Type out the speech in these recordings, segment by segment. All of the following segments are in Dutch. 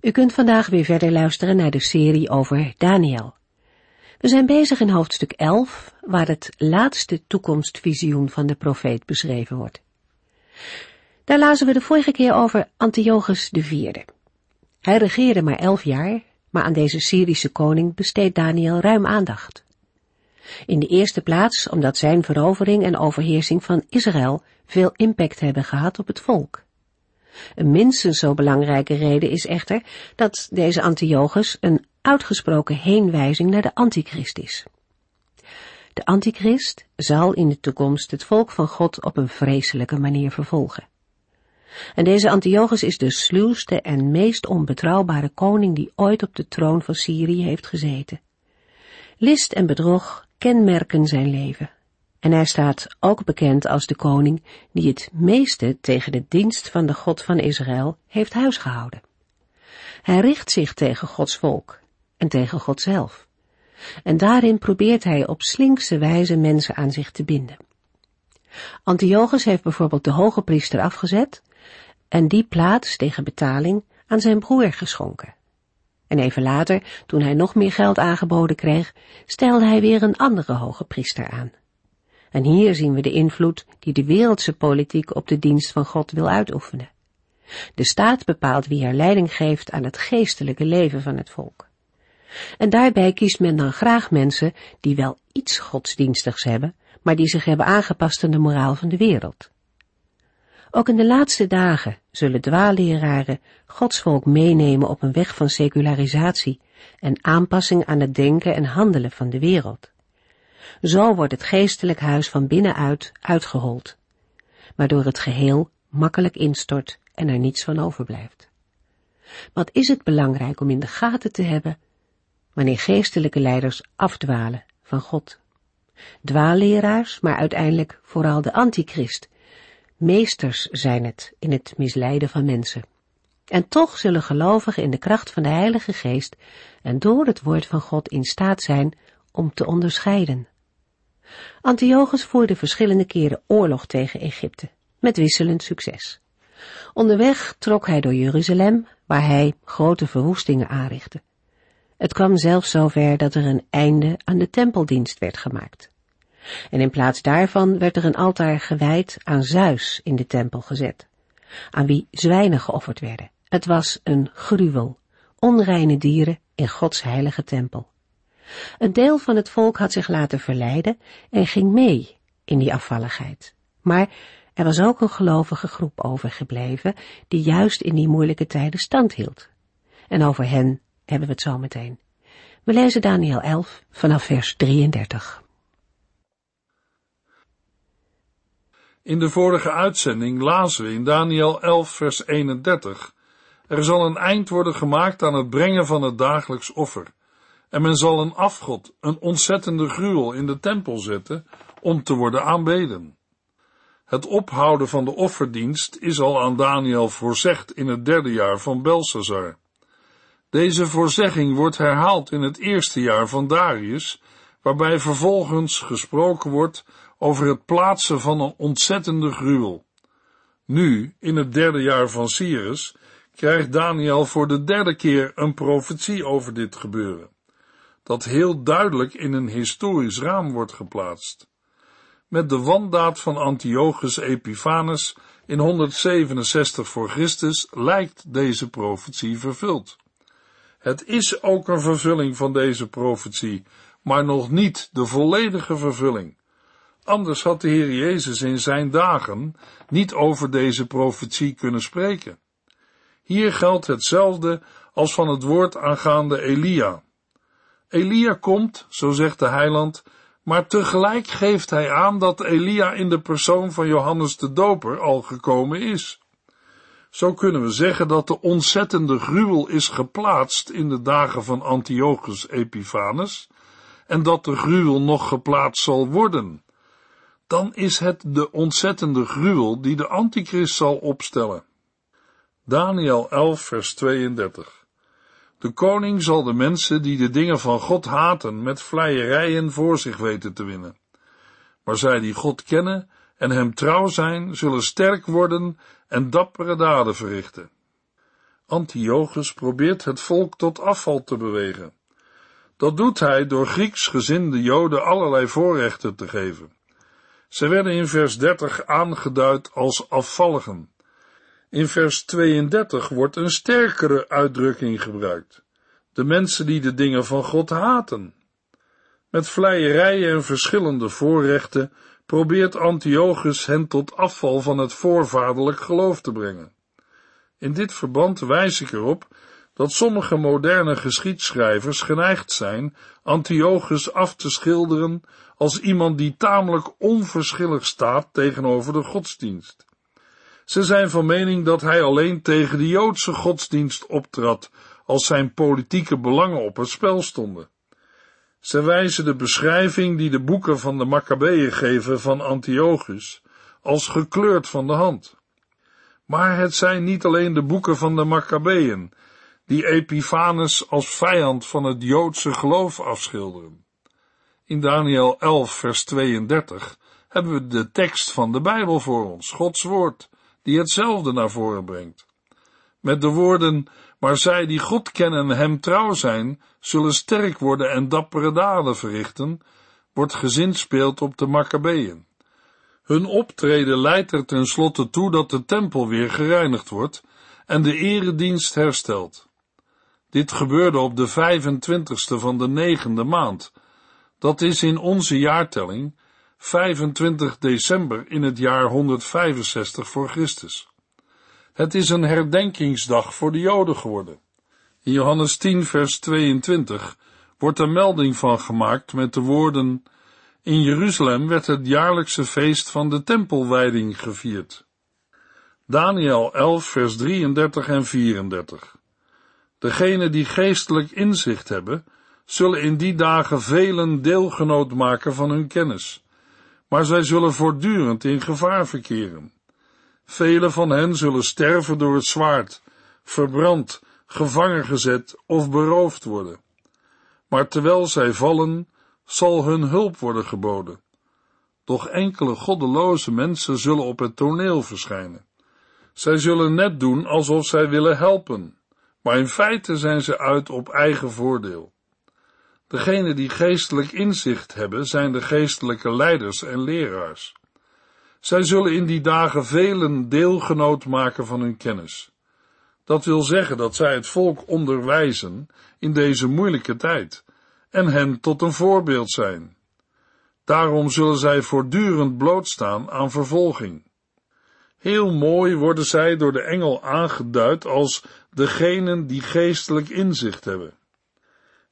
U kunt vandaag weer verder luisteren naar de serie over Daniel. We zijn bezig in hoofdstuk 11, waar het laatste toekomstvisioen van de profeet beschreven wordt. Daar lazen we de vorige keer over Antiochus IV. Hij regeerde maar elf jaar, maar aan deze Syrische koning besteedt Daniel ruim aandacht. In de eerste plaats omdat zijn verovering en overheersing van Israël veel impact hebben gehad op het volk. Een minstens zo belangrijke reden is echter dat deze Antiochus een uitgesproken heenwijzing naar de antichrist is. De antichrist zal in de toekomst het volk van God op een vreselijke manier vervolgen. En deze Antiochus is de sluwste en meest onbetrouwbare koning die ooit op de troon van Syrië heeft gezeten. List en bedrog kenmerken zijn leven. En hij staat ook bekend als de koning die het meeste tegen de dienst van de God van Israël heeft huisgehouden. Hij richt zich tegen Gods volk en tegen God zelf. En daarin probeert hij op slinkse wijze mensen aan zich te binden. Antiochus heeft bijvoorbeeld de hoge priester afgezet en die plaats tegen betaling aan zijn broer geschonken. En even later, toen hij nog meer geld aangeboden kreeg, stelde hij weer een andere hoge priester aan. En hier zien we de invloed die de wereldse politiek op de dienst van God wil uitoefenen. De staat bepaalt wie er leiding geeft aan het geestelijke leven van het volk. En daarbij kiest men dan graag mensen die wel iets godsdienstigs hebben, maar die zich hebben aangepast aan de moraal van de wereld. Ook in de laatste dagen zullen dwaalleraren Gods volk meenemen op een weg van secularisatie en aanpassing aan het denken en handelen van de wereld. Zo wordt het geestelijk huis van binnenuit uitgehold, waardoor het geheel makkelijk instort en er niets van overblijft. Wat is het belangrijk om in de gaten te hebben wanneer geestelijke leiders afdwalen van God? Dwaalleraars, maar uiteindelijk vooral de antichrist, meesters zijn het in het misleiden van mensen. En toch zullen gelovigen in de kracht van de Heilige Geest en door het woord van God in staat zijn om te onderscheiden. Antiochus voerde verschillende keren oorlog tegen Egypte, met wisselend succes. Onderweg trok hij door Jeruzalem, waar hij grote verwoestingen aanrichtte. Het kwam zelfs zover dat er een einde aan de tempeldienst werd gemaakt. En in plaats daarvan werd er een altaar gewijd aan Zeus in de tempel gezet, aan wie zwijnen geofferd werden. Het was een gruwel, onreine dieren in Gods heilige tempel. Een deel van het volk had zich laten verleiden en ging mee in die afvalligheid. Maar er was ook een gelovige groep overgebleven die juist in die moeilijke tijden stand hield. En over hen hebben we het zo meteen. We lezen Daniel 11 vanaf vers 33. In de vorige uitzending lazen we in Daniel 11 vers 31 Er zal een eind worden gemaakt aan het brengen van het dagelijks offer en men zal een afgod, een ontzettende gruwel in de tempel zetten om te worden aanbeden. Het ophouden van de offerdienst is al aan Daniel voorzegd in het derde jaar van Belshazzar. Deze voorzegging wordt herhaald in het eerste jaar van Darius, waarbij vervolgens gesproken wordt over het plaatsen van een ontzettende gruwel. Nu, in het derde jaar van Cyrus, krijgt Daniel voor de derde keer een profetie over dit gebeuren dat heel duidelijk in een historisch raam wordt geplaatst. Met de wandaad van Antiochus Epiphanes in 167 voor Christus lijkt deze profetie vervuld. Het is ook een vervulling van deze profetie, maar nog niet de volledige vervulling. Anders had de Heer Jezus in zijn dagen niet over deze profetie kunnen spreken. Hier geldt hetzelfde als van het woord aangaande Elia. Elia komt, zo zegt de heiland, maar tegelijk geeft hij aan dat Elia in de persoon van Johannes de Doper al gekomen is. Zo kunnen we zeggen dat de ontzettende gruwel is geplaatst in de dagen van Antiochus Epiphanes en dat de gruwel nog geplaatst zal worden. Dan is het de ontzettende gruwel die de antichrist zal opstellen. Daniel 11 vers 32 De koning zal de mensen die de dingen van God haten met vleierijen voor zich weten te winnen. Maar zij die God kennen en hem trouw zijn, zullen sterk worden en dappere daden verrichten. Antiochus probeert het volk tot afval te bewegen. Dat doet hij door Grieks gezinde Joden allerlei voorrechten te geven. Ze werden in vers 30 aangeduid als afvalligen. In vers 32 wordt een sterkere uitdrukking gebruikt. De mensen die de dingen van God haten. Met vleierijen en verschillende voorrechten probeert Antiochus hen tot afval van het voorvaderlijk geloof te brengen. In dit verband wijs ik erop dat sommige moderne geschiedschrijvers geneigd zijn Antiochus af te schilderen als iemand die tamelijk onverschillig staat tegenover de godsdienst. Ze zijn van mening dat hij alleen tegen de Joodse godsdienst optrad als zijn politieke belangen op het spel stonden. Ze wijzen de beschrijving die de boeken van de Maccabeeën geven van Antiochus als gekleurd van de hand. Maar het zijn niet alleen de boeken van de Maccabeeën die Epiphanes als vijand van het Joodse geloof afschilderen. In Daniel 11 vers 32 hebben we de tekst van de Bijbel voor ons, Gods woord, die hetzelfde naar voren brengt. Met de woorden, maar zij die God kennen en hem trouw zijn, zullen sterk worden en dappere daden verrichten, wordt gezinspeeld op de Maccabeeën. Hun optreden leidt er tenslotte toe dat de tempel weer gereinigd wordt en de eredienst herstelt. Dit gebeurde op de 25ste van de negende maand. Dat is in onze jaartelling 25 december in het jaar 165 voor Christus. Het is een herdenkingsdag voor de Joden geworden. In Johannes 10 vers 22 wordt er melding van gemaakt met de woorden In Jeruzalem werd het jaarlijkse feest van de tempelwijding gevierd. Daniel 11 vers 33 en 34 Degenen die geestelijk inzicht hebben, zullen in die dagen velen deelgenoot maken van hun kennis, maar zij zullen voortdurend in gevaar verkeren. Velen van hen zullen sterven door het zwaard, verbrand, gevangen gezet of beroofd worden. Maar terwijl zij vallen, zal hun hulp worden geboden. Doch enkele goddeloze mensen zullen op het toneel verschijnen. Zij zullen net doen alsof zij willen helpen, maar in feite zijn ze uit op eigen voordeel. Degenen die geestelijk inzicht hebben, zijn de geestelijke leiders en leraars. Zij zullen in die dagen velen deelgenoot maken van hun kennis. Dat wil zeggen dat zij het volk onderwijzen in deze moeilijke tijd en hen tot een voorbeeld zijn. Daarom zullen zij voortdurend blootstaan aan vervolging. Heel mooi worden zij door de engel aangeduid als degenen die geestelijk inzicht hebben.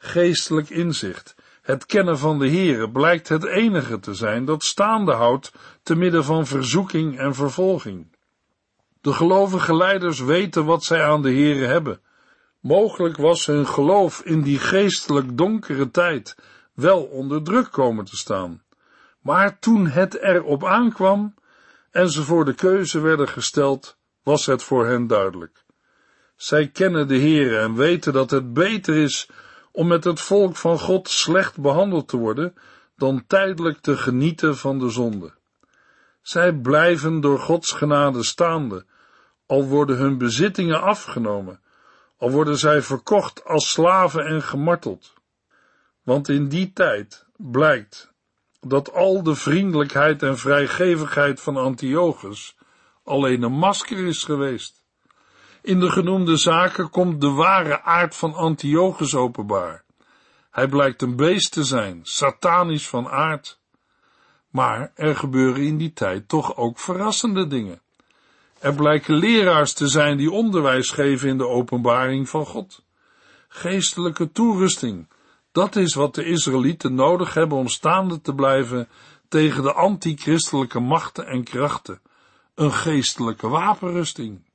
Geestelijk inzicht, het kennen van de Heere, blijkt het enige te zijn dat staande houdt te midden van verzoeking en vervolging. De gelovige leiders weten wat zij aan de Heere hebben. Mogelijk was hun geloof in die geestelijk donkere tijd wel onder druk komen te staan. Maar toen het erop aankwam en ze voor de keuze werden gesteld, was het voor hen duidelijk. Zij kennen de Heere en weten dat het beter is om met het volk van God slecht behandeld te worden dan tijdelijk te genieten van de zonde. Zij blijven door Gods genade staande, al worden hun bezittingen afgenomen, al worden zij verkocht als slaven en gemarteld. Want in die tijd blijkt dat al de vriendelijkheid en vrijgevigheid van Antiochus alleen een masker is geweest. In de genoemde zaken komt de ware aard van Antiochus openbaar. Hij blijkt een beest te zijn, satanisch van aard. Maar er gebeuren in die tijd toch ook verrassende dingen. Er blijken leraars te zijn die onderwijs geven in de openbaring van God. Geestelijke toerusting, dat is wat de Israëlieten nodig hebben om staande te blijven tegen de antichristelijke machten en krachten. Een geestelijke wapenrusting.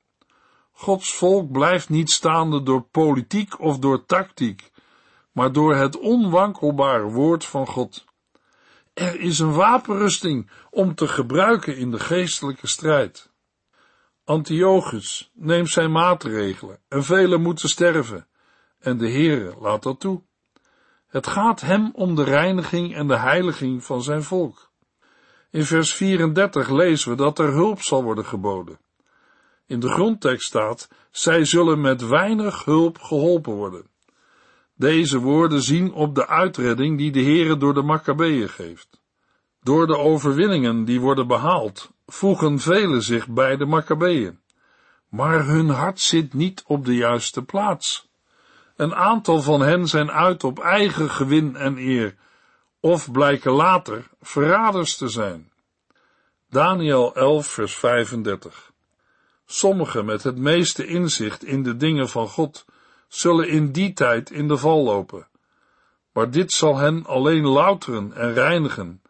Gods volk blijft niet staande door politiek of door tactiek, maar door het onwankelbare woord van God. Er is een wapenrusting om te gebruiken in de geestelijke strijd. Antiochus neemt zijn maatregelen en velen moeten sterven, en de Heere laat dat toe. Het gaat hem om de reiniging en de heiliging van zijn volk. In vers 34 lezen we dat er hulp zal worden geboden. In de grondtekst staat, zij zullen met weinig hulp geholpen worden. Deze woorden zien op de uitredding die de Heere door de Maccabeeën geeft. Door de overwinningen die worden behaald, voegen velen zich bij de Maccabeeën. Maar hun hart zit niet op de juiste plaats. Een aantal van hen zijn uit op eigen gewin en eer, of blijken later verraders te zijn. Daniel 11, vers 35. Sommigen met het meeste inzicht in de dingen van God zullen in die tijd in de val lopen. Maar dit zal hen alleen louteren en reinigen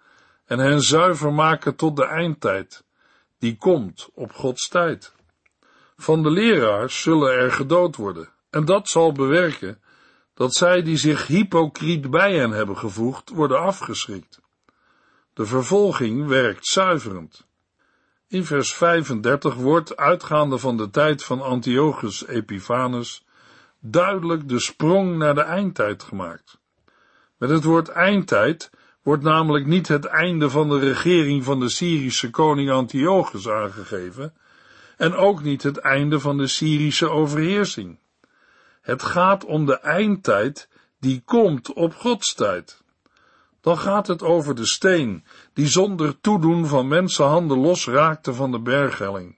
en hen zuiver maken tot de eindtijd, die komt op Gods tijd. Van de leraars zullen er gedood worden, en dat zal bewerken dat zij die zich hypocriet bij hen hebben gevoegd, worden afgeschrikt. De vervolging werkt zuiverend. In vers 35 wordt, uitgaande van de tijd van Antiochus Epiphanes, duidelijk de sprong naar de eindtijd gemaakt. Met het woord eindtijd wordt namelijk niet het einde van de regering van de Syrische koning Antiochus aangegeven, en ook niet het einde van de Syrische overheersing. Het gaat om de eindtijd die komt op Gods tijd. Dan gaat het over de steen die zonder toedoen van mensenhanden losraakte van de berghelling.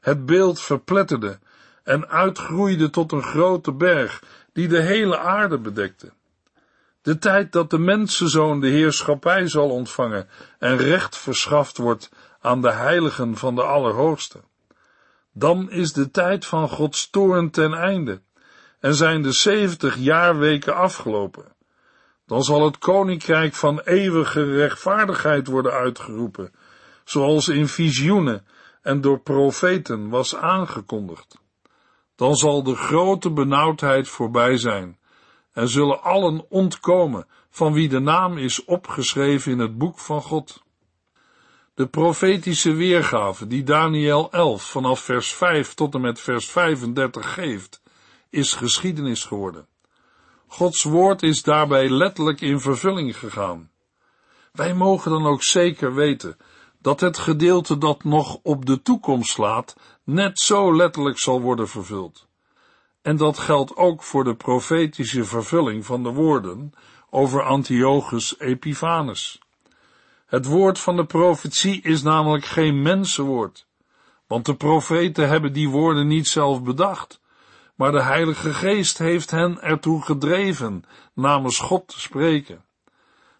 Het beeld verpletterde en uitgroeide tot een grote berg die de hele aarde bedekte. De tijd dat de mensenzoon de heerschappij zal ontvangen en recht verschaft wordt aan de heiligen van de Allerhoogste. Dan is de tijd van Gods toorn ten einde en zijn de zeventig jaarweken afgelopen. Dan zal het koninkrijk van eeuwige rechtvaardigheid worden uitgeroepen, zoals in visioenen en door profeten was aangekondigd. Dan zal de grote benauwdheid voorbij zijn en zullen allen ontkomen van wie de naam is opgeschreven in het boek van God. De profetische weergave die Daniel 11 vanaf vers 5 tot en met vers 35 geeft, is geschiedenis geworden. Gods woord is daarbij letterlijk in vervulling gegaan. Wij mogen dan ook zeker weten dat het gedeelte dat nog op de toekomst slaat, net zo letterlijk zal worden vervuld. En dat geldt ook voor de profetische vervulling van de woorden over Antiochus Epiphanes. Het woord van de profetie is namelijk geen mensenwoord, want de profeten hebben die woorden niet zelf bedacht, maar de Heilige Geest heeft hen ertoe gedreven namens God te spreken.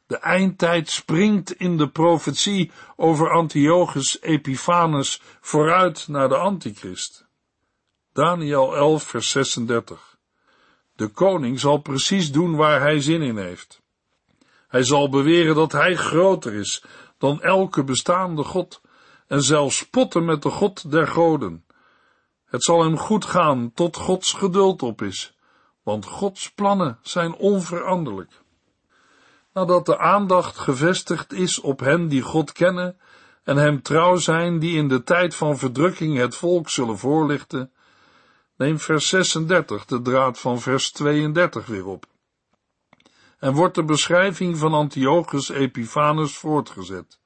De eindtijd springt in de profetie over Antiochus Epiphanes vooruit naar de Antichrist. Daniel 11 vers 36 De koning zal precies doen waar hij zin in heeft. Hij zal beweren dat hij groter is dan elke bestaande God en zelfs spotten met de God der goden. Het zal hem goed gaan tot Gods geduld op is, want Gods plannen zijn onveranderlijk. Nadat de aandacht gevestigd is op hen die God kennen en hem trouw zijn, die in de tijd van verdrukking het volk zullen voorlichten, neemt vers 36 de draad van vers 32 weer op. En wordt de beschrijving van Antiochus Epiphanes voortgezet.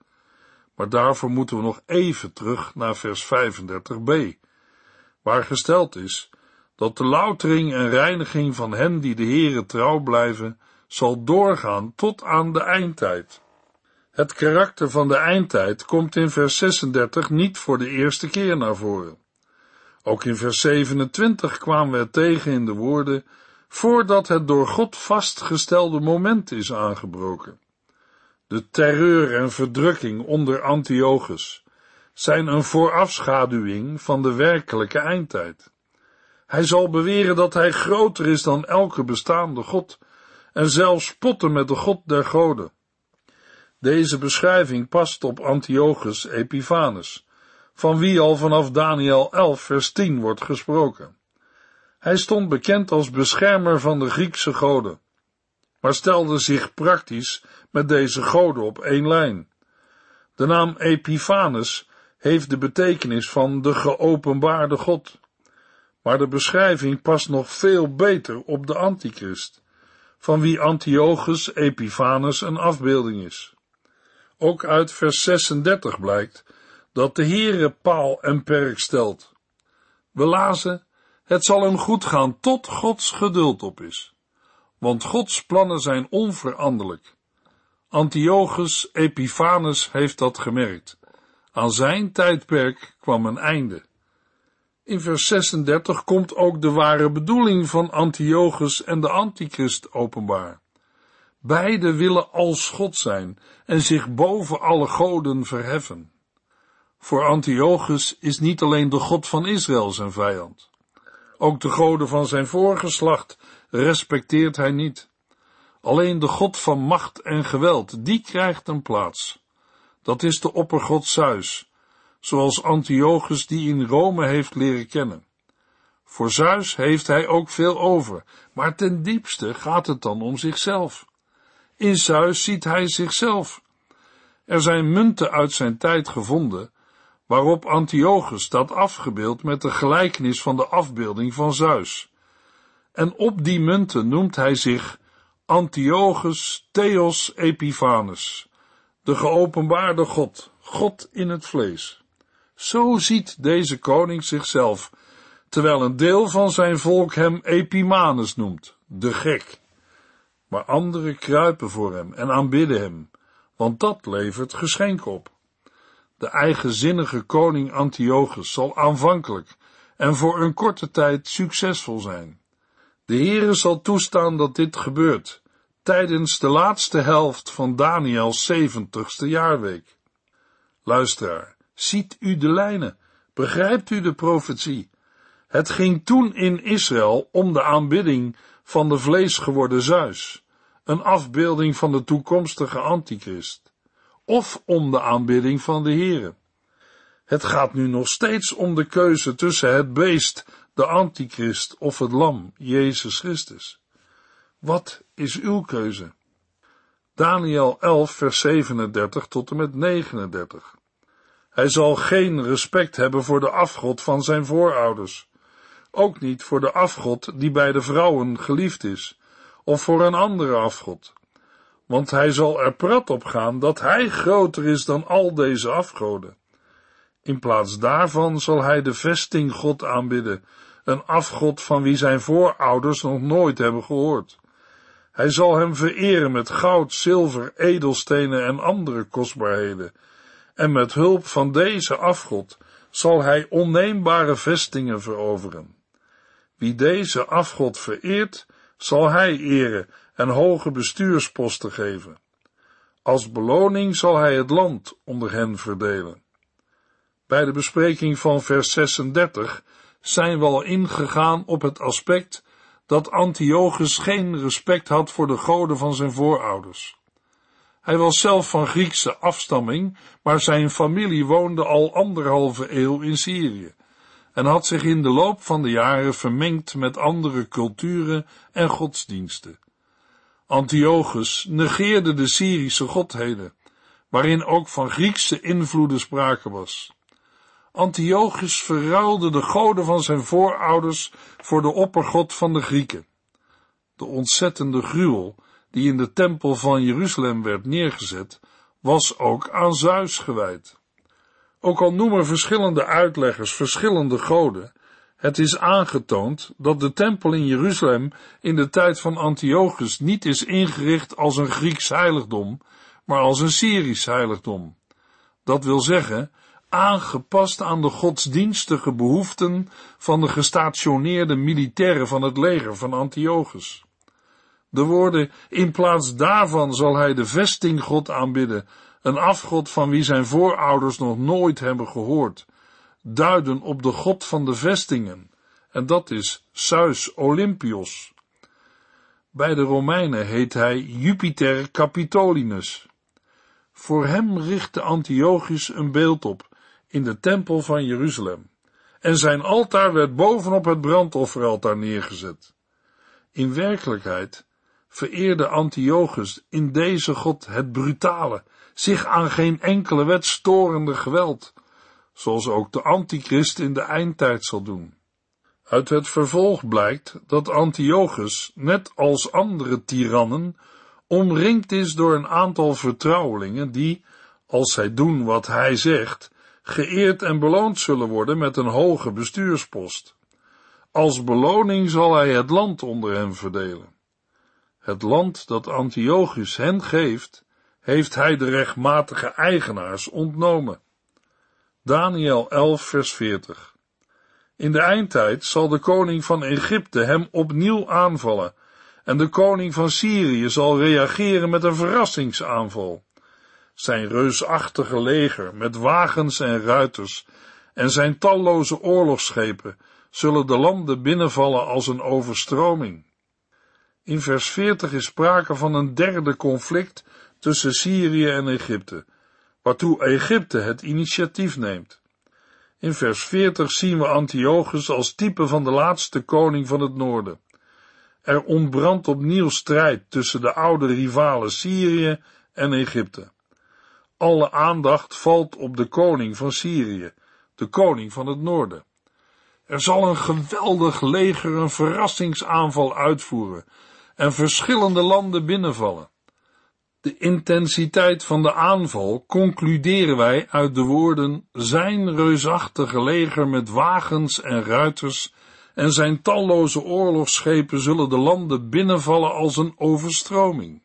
Maar daarvoor moeten we nog even terug naar vers 35b waar gesteld is dat de loutering en reiniging van hen die de Heere trouw blijven, zal doorgaan tot aan de eindtijd. Het karakter van de eindtijd komt in vers 36 niet voor de eerste keer naar voren. Ook in vers 27 kwamen we het tegen in de woorden, voordat het door God vastgestelde moment is aangebroken. De terreur en verdrukking onder Antiochus, zijn een voorafschaduwing van de werkelijke eindtijd. Hij zal beweren dat hij groter is dan elke bestaande God en zelfs spotten met de God der goden. Deze beschrijving past op Antiochus Epiphanes, van wie al vanaf Daniel 11 vers 10 wordt gesproken. Hij stond bekend als beschermer van de Griekse goden, maar stelde zich praktisch met deze goden op één lijn. De naam Epiphanes heeft de betekenis van de geopenbaarde God, maar de beschrijving past nog veel beter op de antichrist, van wie Antiochus Epiphanes een afbeelding is. Ook uit vers 36 blijkt dat de Heere paal en perk stelt. We lazen, het zal hem goed gaan tot Gods geduld op is, want Gods plannen zijn onveranderlijk. Antiochus Epiphanes heeft dat gemerkt. Aan zijn tijdperk kwam een einde. In vers 36 komt ook de ware bedoeling van Antiochus en de antichrist openbaar. Beide willen als God zijn en zich boven alle goden verheffen. Voor Antiochus is niet alleen de God van Israël zijn vijand. Ook de goden van zijn voorgeslacht respecteert hij niet. Alleen de God van macht en geweld, die krijgt een plaats. Dat is de oppergod Zeus, zoals Antiochus die in Rome heeft leren kennen. Voor Zeus heeft hij ook veel over, maar ten diepste gaat het dan om zichzelf. In Zeus ziet hij zichzelf. Er zijn munten uit zijn tijd gevonden, waarop Antiochus staat afgebeeld met de gelijkenis van de afbeelding van Zeus. En op die munten noemt hij zich Antiochus Theos Epiphanes, de geopenbaarde God, God in het vlees. Zo ziet deze koning zichzelf, terwijl een deel van zijn volk hem Epimanes noemt, de gek. Maar anderen kruipen voor hem en aanbidden hem, want dat levert geschenk op. De eigenzinnige koning Antiochus zal aanvankelijk en voor een korte tijd succesvol zijn. De Heere zal toestaan dat dit gebeurt tijdens de laatste helft van Daniels zeventigste jaarweek. Luisteraar, ziet u de lijnen? Begrijpt u de profetie? Het ging toen in Israël om de aanbidding van de vleesgeworden Zeus, een afbeelding van de toekomstige antichrist, of om de aanbidding van de Heere. Het gaat nu nog steeds om de keuze tussen het beest, de antichrist of het lam, Jezus Christus. Wat is uw keuze? Daniel 11, vers 37 tot en met 39. Hij zal geen respect hebben voor de afgod van zijn voorouders, ook niet voor de afgod die bij de vrouwen geliefd is, of voor een andere afgod, want hij zal er prat op gaan dat hij groter is dan al deze afgoden. In plaats daarvan zal hij de vestinggod aanbidden, een afgod van wie zijn voorouders nog nooit hebben gehoord. Hij zal hem vereren met goud, zilver, edelstenen en andere kostbaarheden. En met hulp van deze afgod zal hij onneembare vestingen veroveren. Wie deze afgod vereert, zal hij eren en hoge bestuursposten geven. Als beloning zal hij het land onder hen verdelen. Bij de bespreking van vers 36 zijn we al ingegaan op het aspect dat Antiochus geen respect had voor de goden van zijn voorouders. Hij was zelf van Griekse afstamming, maar zijn familie woonde al anderhalve eeuw in Syrië en had zich in de loop van de jaren vermengd met andere culturen en godsdiensten. Antiochus negeerde de Syrische godheden, waarin ook van Griekse invloeden sprake was. Antiochus verruilde de goden van zijn voorouders voor de oppergod van de Grieken. De ontzettende gruwel die in de tempel van Jeruzalem werd neergezet, was ook aan Zeus gewijd. Ook al noemen verschillende uitleggers verschillende goden, het is aangetoond dat de tempel in Jeruzalem in de tijd van Antiochus niet is ingericht als een Grieks heiligdom, maar als een Syrisch heiligdom. Dat wil zeggen, aangepast aan de godsdienstige behoeften van de gestationeerde militairen van het leger van Antiochus. De woorden, in plaats daarvan zal hij de vestinggod aanbidden, een afgod van wie zijn voorouders nog nooit hebben gehoord, duiden op de god van de vestingen, en dat is Zeus Olympios. Bij de Romeinen heet hij Jupiter Capitolinus. Voor hem richtte Antiochus een beeld op, in de tempel van Jeruzalem en zijn altaar werd bovenop het brandofferaltaar neergezet. In werkelijkheid vereerde Antiochus in deze God het brutale, zich aan geen enkele wet storende geweld, zoals ook de antichrist in de eindtijd zal doen. Uit het vervolg blijkt dat Antiochus, net als andere tirannen, omringd is door een aantal vertrouwelingen die, als zij doen wat hij zegt, geëerd en beloond zullen worden met een hoge bestuurspost. Als beloning zal hij het land onder hen verdelen. Het land dat Antiochus hen geeft, heeft hij de rechtmatige eigenaars ontnomen. Daniel 11 vers 40 In de eindtijd zal de koning van Egypte hem opnieuw aanvallen en de koning van Syrië zal reageren met een verrassingsaanval. Zijn reusachtige leger met wagens en ruiters en zijn talloze oorlogsschepen zullen de landen binnenvallen als een overstroming. In vers 40 is sprake van een derde conflict tussen Syrië en Egypte, waartoe Egypte het initiatief neemt. In vers 40 zien we Antiochus als type van de laatste koning van het noorden. Er ontbrandt opnieuw strijd tussen de oude rivalen Syrië en Egypte. Alle aandacht valt op de koning van Syrië, de koning van het noorden. Er zal een geweldig leger een verrassingsaanval uitvoeren en verschillende landen binnenvallen. De intensiteit van de aanval concluderen wij uit de woorden zijn reusachtige leger met wagens en ruiters en zijn talloze oorlogsschepen zullen de landen binnenvallen als een overstroming.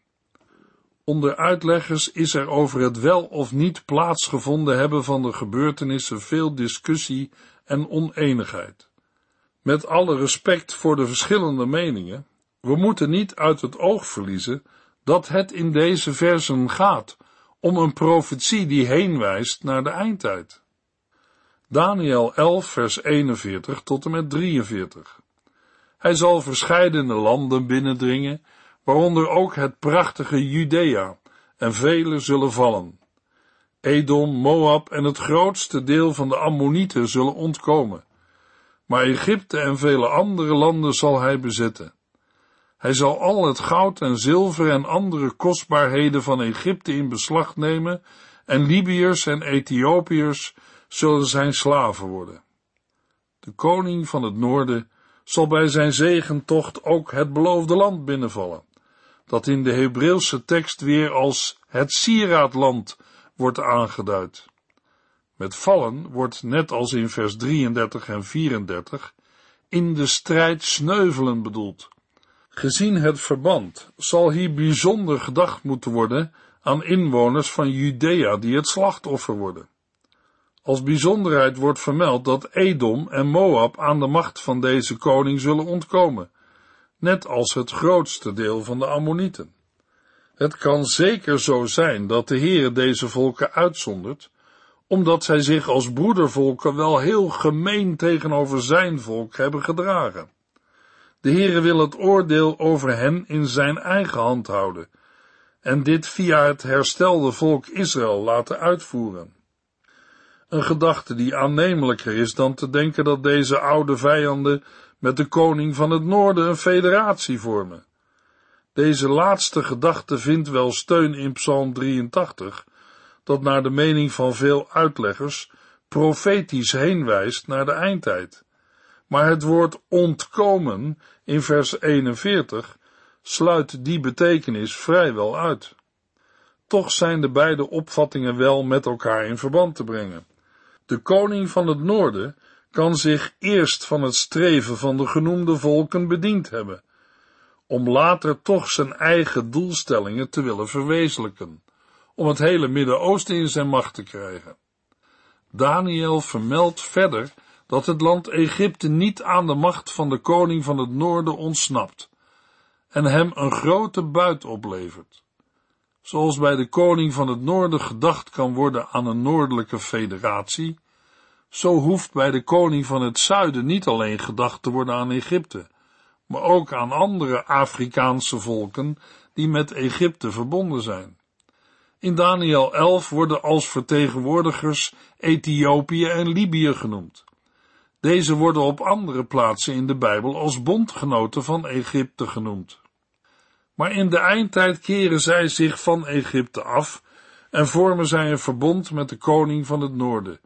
Onder uitleggers is er over het wel of niet plaatsgevonden hebben van de gebeurtenissen veel discussie en oneenigheid. Met alle respect voor de verschillende meningen, we moeten niet uit het oog verliezen dat het in deze versen gaat om een profetie die heenwijst naar de eindtijd. Daniel 11 vers 41 tot en met 43. Hij zal verscheidene landen binnendringen, waaronder ook het prachtige Judea, en vele zullen vallen. Edom, Moab en het grootste deel van de Ammonieten zullen ontkomen. Maar Egypte en vele andere landen zal hij bezetten. Hij zal al het goud en zilver en andere kostbaarheden van Egypte in beslag nemen, en Libiërs en Ethiopiërs zullen zijn slaven worden. De koning van het noorden zal bij zijn zegentocht ook het beloofde land binnenvallen, dat in de Hebreeuwse tekst weer als het sieraadland wordt aangeduid. Met vallen wordt, net als in vers 33 en 34, in de strijd sneuvelen bedoeld. Gezien het verband zal hier bijzonder gedacht moeten worden aan inwoners van Judea die het slachtoffer worden. Als bijzonderheid wordt vermeld dat Edom en Moab aan de macht van deze koning zullen ontkomen, net als het grootste deel van de Ammonieten. Het kan zeker zo zijn dat de Heere deze volken uitzondert, omdat zij zich als broedervolken wel heel gemeen tegenover zijn volk hebben gedragen. De Heere wil het oordeel over hen in zijn eigen hand houden en dit via het herstelde volk Israël laten uitvoeren. Een gedachte die aannemelijker is dan te denken dat deze oude vijanden met de koning van het noorden een federatie vormen. Deze laatste gedachte vindt wel steun in Psalm 83, dat naar de mening van veel uitleggers profetisch heenwijst naar de eindtijd. Maar het woord ontkomen in vers 41 sluit die betekenis vrijwel uit. Toch zijn de beide opvattingen wel met elkaar in verband te brengen. De koning van het noorden kan zich eerst van het streven van de genoemde volken bediend hebben, om later toch zijn eigen doelstellingen te willen verwezenlijken, om het hele Midden-Oosten in zijn macht te krijgen. Daniel vermeldt verder dat het land Egypte niet aan de macht van de koning van het noorden ontsnapt en hem een grote buit oplevert. Zoals bij de koning van het noorden gedacht kan worden aan een noordelijke federatie, zo hoeft bij de koning van het zuiden niet alleen gedacht te worden aan Egypte, maar ook aan andere Afrikaanse volken die met Egypte verbonden zijn. In Daniel 11 worden als vertegenwoordigers Ethiopië en Libië genoemd. Deze worden op andere plaatsen in de Bijbel als bondgenoten van Egypte genoemd. Maar in de eindtijd keren zij zich van Egypte af en vormen zij een verbond met de koning van het noorden.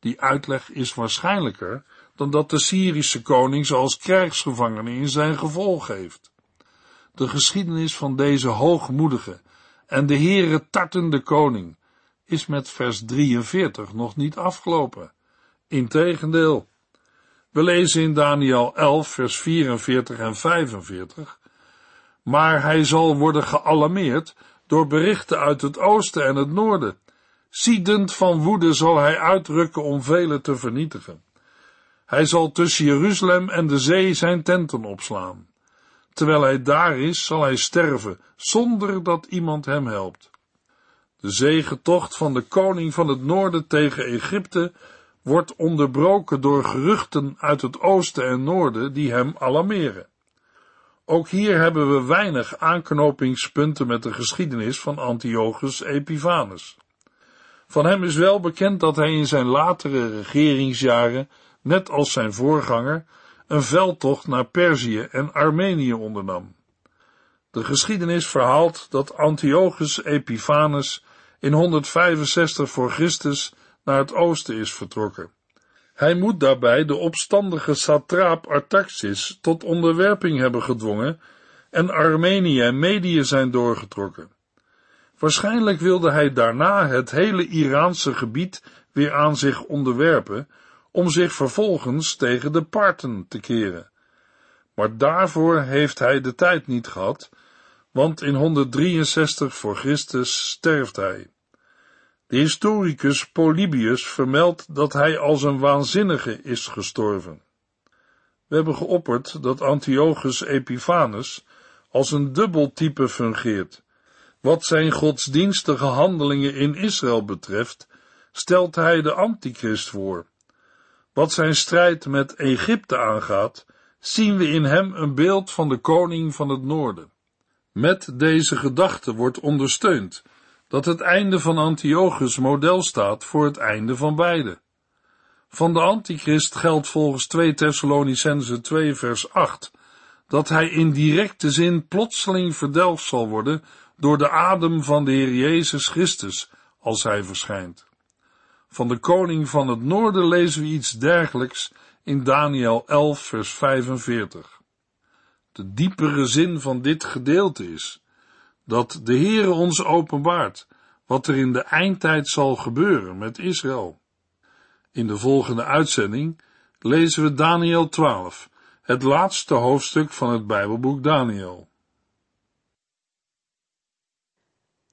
Die uitleg is waarschijnlijker dan dat de Syrische koning ze als krijgsgevangene in zijn gevolg heeft. De geschiedenis van deze hoogmoedige en de Heere tartende koning is met vers 43 nog niet afgelopen. Integendeel. We lezen in Daniel 11 vers 44 en 45 maar hij zal worden gealarmeerd door berichten uit het oosten en het noorden. Ziedend van woede zal hij uitrukken om velen te vernietigen. Hij zal tussen Jeruzalem en de zee zijn tenten opslaan. Terwijl hij daar is, zal hij sterven, zonder dat iemand hem helpt. De zegetocht van de koning van het noorden tegen Egypte wordt onderbroken door geruchten uit het oosten en noorden die hem alarmeren. Ook hier hebben we weinig aanknopingspunten met de geschiedenis van Antiochus Epiphanes. Van hem is wel bekend dat hij in zijn latere regeringsjaren, net als zijn voorganger, een veldtocht naar Perzië en Armenië ondernam. De geschiedenis verhaalt dat Antiochus Epiphanes in 165 voor Christus naar het oosten is vertrokken. Hij moet daarbij de opstandige satraap Artaxis tot onderwerping hebben gedwongen en Armenië en Medië zijn doorgetrokken. Waarschijnlijk wilde hij daarna het hele Iraanse gebied weer aan zich onderwerpen, om zich vervolgens tegen de Parten te keren. Maar daarvoor heeft hij de tijd niet gehad, want in 163 voor Christus sterft hij. De historicus Polybius vermeldt dat hij als een waanzinnige is gestorven. We hebben geopperd dat Antiochus Epiphanes als een dubbeltype fungeert. Wat zijn godsdienstige handelingen in Israël betreft, stelt hij de antichrist voor. Wat zijn strijd met Egypte aangaat, zien we in hem een beeld van de koning van het noorden. Met deze gedachte wordt ondersteund dat het einde van Antiochus model staat voor het einde van beide. Van de antichrist geldt volgens 2 Thessalonicense 2 vers 8 dat hij in directe zin plotseling verdelgd zal worden door de adem van de Heer Jezus Christus als hij verschijnt. Van de koning van het noorden lezen we iets dergelijks in Daniel 11 vers 45. De diepere zin van dit gedeelte is dat de Heere ons openbaart wat er in de eindtijd zal gebeuren met Israël. In de volgende uitzending lezen we Daniel 12, het laatste hoofdstuk van het Bijbelboek Daniel.